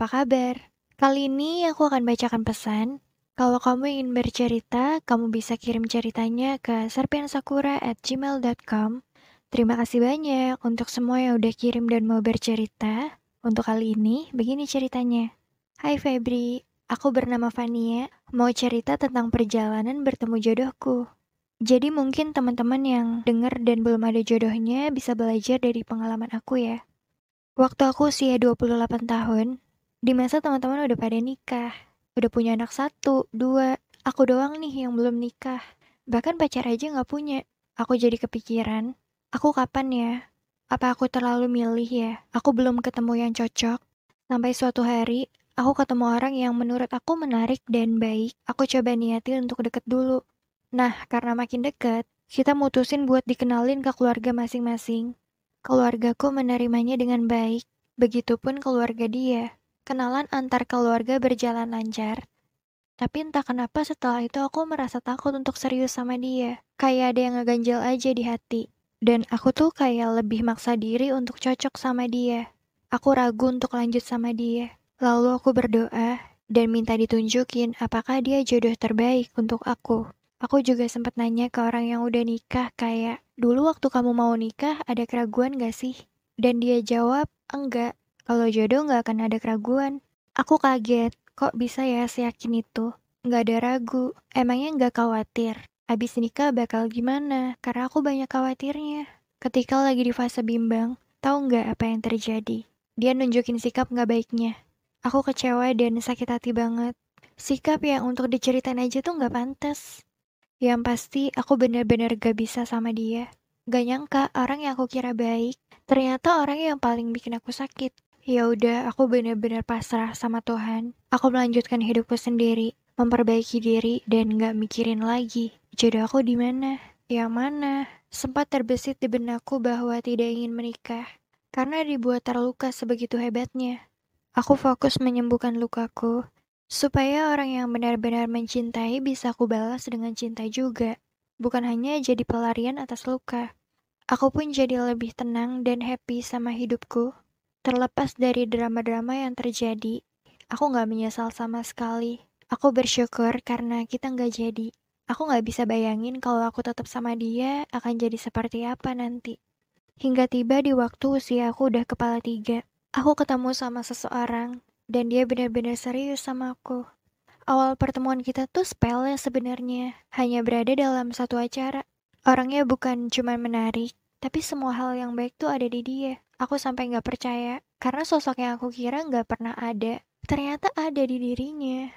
apa kabar? Kali ini aku akan bacakan pesan. Kalau kamu ingin bercerita, kamu bisa kirim ceritanya ke serpiansakura@gmail.com. Terima kasih banyak untuk semua yang udah kirim dan mau bercerita. Untuk kali ini, begini ceritanya. Hai Febri, aku bernama Fania, mau cerita tentang perjalanan bertemu jodohku. Jadi mungkin teman-teman yang denger dan belum ada jodohnya bisa belajar dari pengalaman aku ya. Waktu aku usia 28 tahun, di masa teman-teman udah pada nikah, udah punya anak satu, dua, aku doang nih yang belum nikah. Bahkan pacar aja nggak punya. Aku jadi kepikiran, aku kapan ya? Apa aku terlalu milih ya? Aku belum ketemu yang cocok. Sampai suatu hari, aku ketemu orang yang menurut aku menarik dan baik. Aku coba niatin untuk deket dulu. Nah, karena makin deket, kita mutusin buat dikenalin ke keluarga masing-masing. Keluargaku menerimanya dengan baik, begitupun keluarga dia. Kenalan antar keluarga berjalan lancar. Tapi entah kenapa setelah itu aku merasa takut untuk serius sama dia. Kayak ada yang ngeganjel aja di hati. Dan aku tuh kayak lebih maksa diri untuk cocok sama dia. Aku ragu untuk lanjut sama dia. Lalu aku berdoa dan minta ditunjukin apakah dia jodoh terbaik untuk aku. Aku juga sempat nanya ke orang yang udah nikah kayak, dulu waktu kamu mau nikah ada keraguan gak sih? Dan dia jawab, enggak, kalau jodoh nggak akan ada keraguan. Aku kaget, kok bisa ya seyakin itu? Nggak ada ragu, emangnya nggak khawatir. Abis nikah bakal gimana? Karena aku banyak khawatirnya. Ketika lagi di fase bimbang, tahu nggak apa yang terjadi? Dia nunjukin sikap nggak baiknya. Aku kecewa dan sakit hati banget. Sikap yang untuk diceritain aja tuh nggak pantas. Yang pasti aku bener-bener gak bisa sama dia. Gak nyangka orang yang aku kira baik, ternyata orang yang paling bikin aku sakit. Ya udah, aku benar-benar pasrah sama Tuhan. Aku melanjutkan hidupku sendiri, memperbaiki diri dan gak mikirin lagi jodoh aku di mana, yang mana. Sempat terbesit di benakku bahwa tidak ingin menikah karena dibuat terluka sebegitu hebatnya. Aku fokus menyembuhkan lukaku supaya orang yang benar-benar mencintai bisa aku balas dengan cinta juga, bukan hanya jadi pelarian atas luka. Aku pun jadi lebih tenang dan happy sama hidupku Terlepas dari drama-drama yang terjadi, aku gak menyesal sama sekali. Aku bersyukur karena kita gak jadi. Aku gak bisa bayangin kalau aku tetap sama dia akan jadi seperti apa nanti. Hingga tiba di waktu usia aku udah kepala tiga. Aku ketemu sama seseorang, dan dia benar-benar serius sama aku. Awal pertemuan kita tuh sepele sebenarnya, hanya berada dalam satu acara. Orangnya bukan cuma menarik, tapi semua hal yang baik tuh ada di dia. Aku sampai nggak percaya, karena sosok yang aku kira nggak pernah ada, ternyata ada di dirinya.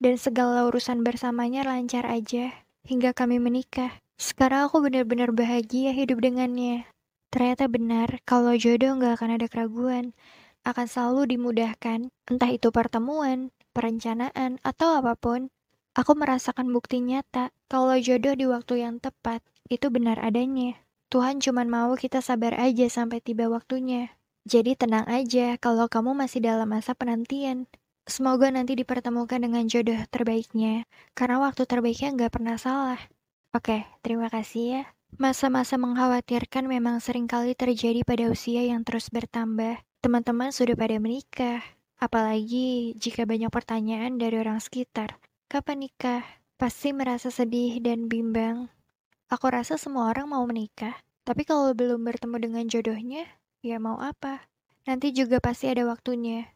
Dan segala urusan bersamanya lancar aja, hingga kami menikah. Sekarang aku benar-benar bahagia hidup dengannya. Ternyata benar, kalau jodoh nggak akan ada keraguan, akan selalu dimudahkan, entah itu pertemuan, perencanaan, atau apa pun. Aku merasakan bukti nyata kalau jodoh di waktu yang tepat itu benar adanya. Tuhan cuma mau kita sabar aja sampai tiba waktunya. Jadi tenang aja kalau kamu masih dalam masa penantian. Semoga nanti dipertemukan dengan jodoh terbaiknya, karena waktu terbaiknya nggak pernah salah. Oke, terima kasih ya. Masa-masa mengkhawatirkan memang sering kali terjadi pada usia yang terus bertambah. Teman-teman sudah pada menikah, apalagi jika banyak pertanyaan dari orang sekitar. Kapan nikah? Pasti merasa sedih dan bimbang Aku rasa semua orang mau menikah, tapi kalau belum bertemu dengan jodohnya, ya mau apa? Nanti juga pasti ada waktunya.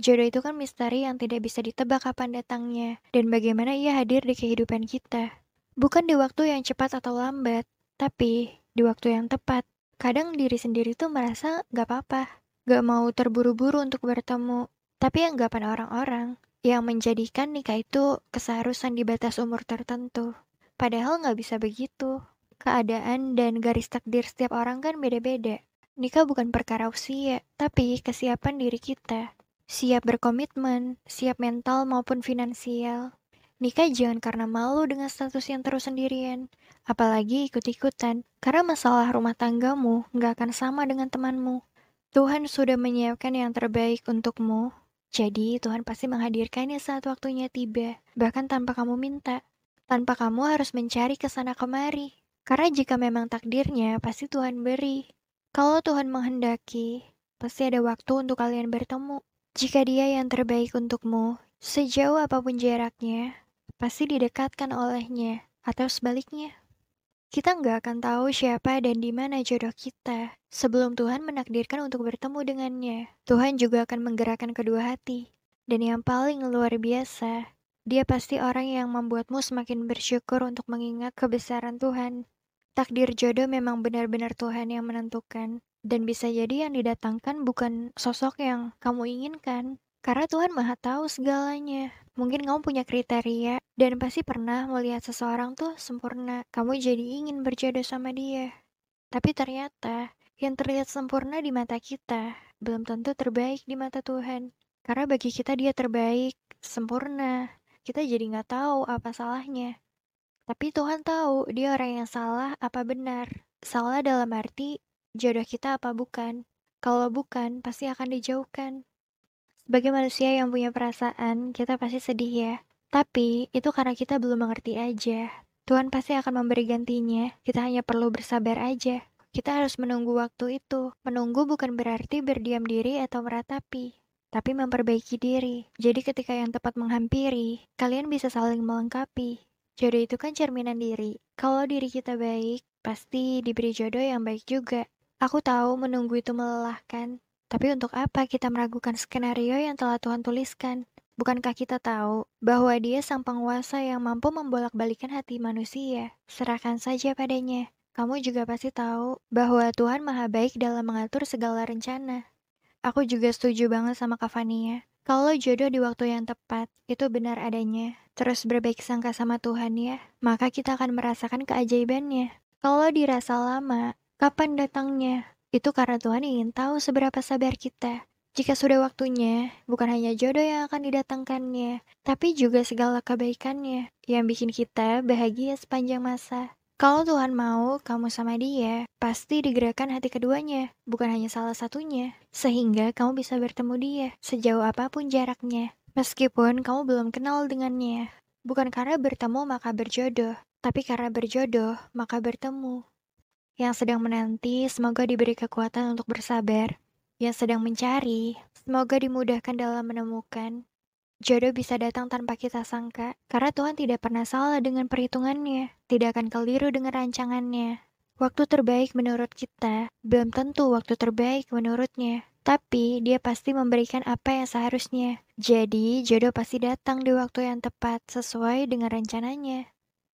Jodoh itu kan misteri yang tidak bisa ditebak kapan datangnya, dan bagaimana ia hadir di kehidupan kita. Bukan di waktu yang cepat atau lambat, tapi di waktu yang tepat. Kadang diri sendiri tuh merasa gak apa-apa, gak mau terburu-buru untuk bertemu, tapi anggapan orang-orang yang menjadikan nikah itu keseharusan di batas umur tertentu. Padahal nggak bisa begitu. Keadaan dan garis takdir setiap orang kan beda-beda. Nikah bukan perkara usia, tapi kesiapan diri kita. Siap berkomitmen, siap mental maupun finansial. Nikah jangan karena malu dengan status yang terus sendirian, apalagi ikut-ikutan, karena masalah rumah tanggamu nggak akan sama dengan temanmu. Tuhan sudah menyiapkan yang terbaik untukmu, jadi Tuhan pasti menghadirkannya saat waktunya tiba, bahkan tanpa kamu minta tanpa kamu harus mencari ke sana kemari. Karena jika memang takdirnya, pasti Tuhan beri. Kalau Tuhan menghendaki, pasti ada waktu untuk kalian bertemu. Jika dia yang terbaik untukmu, sejauh apa pun jaraknya, pasti didekatkan olehnya, atau sebaliknya. Kita nggak akan tahu siapa dan di mana jodoh kita sebelum Tuhan menakdirkan untuk bertemu dengannya. Tuhan juga akan menggerakkan kedua hati. Dan yang paling luar biasa, dia pasti orang yang membuatmu semakin bersyukur untuk mengingat kebesaran Tuhan. Takdir jodoh memang benar-benar Tuhan yang menentukan. Dan bisa jadi yang didatangkan bukan sosok yang kamu inginkan. Karena Tuhan maha tahu segalanya. Mungkin kamu punya kriteria dan pasti pernah melihat seseorang tuh sempurna. Kamu jadi ingin berjodoh sama dia. Tapi ternyata yang terlihat sempurna di mata kita belum tentu terbaik di mata Tuhan. Karena bagi kita dia terbaik, sempurna. Kita jadi nggak tahu apa salahnya. Tapi Tuhan tahu dia orang yang salah apa benar. Salah dalam arti jodoh kita apa bukan. Kalau bukan, pasti akan dijauhkan. Sebagai manusia yang punya perasaan, kita pasti sedih ya. Tapi, itu karena kita belum mengerti aja. Tuhan pasti akan memberi gantinya, kita hanya perlu bersabar aja. Kita harus menunggu waktu itu. Menunggu bukan berarti berdiam diri atau meratapi, tapi memperbaiki diri. Jadi ketika yang tepat menghampiri, kalian bisa saling melengkapi. Jodoh itu kan cerminan diri. Kalau diri kita baik, pasti diberi jodoh yang baik juga. Aku tahu menunggu itu melelahkan, tapi untuk apa kita meragukan skenario yang telah Tuhan tuliskan? Bukankah kita tahu bahwa Dia sang penguasa yang mampu membolak-balikan hati manusia? Serahkan saja padanya. Kamu juga pasti tahu bahwa Tuhan maha baik dalam mengatur segala rencana. Aku juga setuju banget sama Kavania. Kalau jodoh di waktu yang tepat, itu benar adanya. Terus berbaik sangka sama Tuhan ya, maka kita akan merasakan keajaibannya. Kalau dirasa lama, Kapan datangnya? Itu karena Tuhan ingin tahu seberapa sabar kita. Jika sudah waktunya, bukan hanya jodoh yang akan didatangkannya, tapi juga segala kebaikannya yang bikin kita bahagia sepanjang masa. Kalau Tuhan mau kamu sama dia, pasti digerakkan hati keduanya, bukan hanya salah satunya, sehingga kamu bisa bertemu dia sejauh apa pun jaraknya. Meskipun kamu belum kenal dengannya, bukan karena bertemu maka berjodoh, tapi karena berjodoh maka bertemu. Yang sedang menanti, semoga diberi kekuatan untuk bersabar. Yang sedang mencari, semoga dimudahkan dalam menemukan. Jodoh bisa datang tanpa kita sangka, karena Tuhan tidak pernah salah dengan perhitungannya, tidak akan keliru dengan rancangannya. Waktu terbaik menurut kita belum tentu waktu terbaik menurutnya, tapi dia pasti memberikan apa yang seharusnya. Jadi, jodoh pasti datang di waktu yang tepat sesuai dengan rencananya.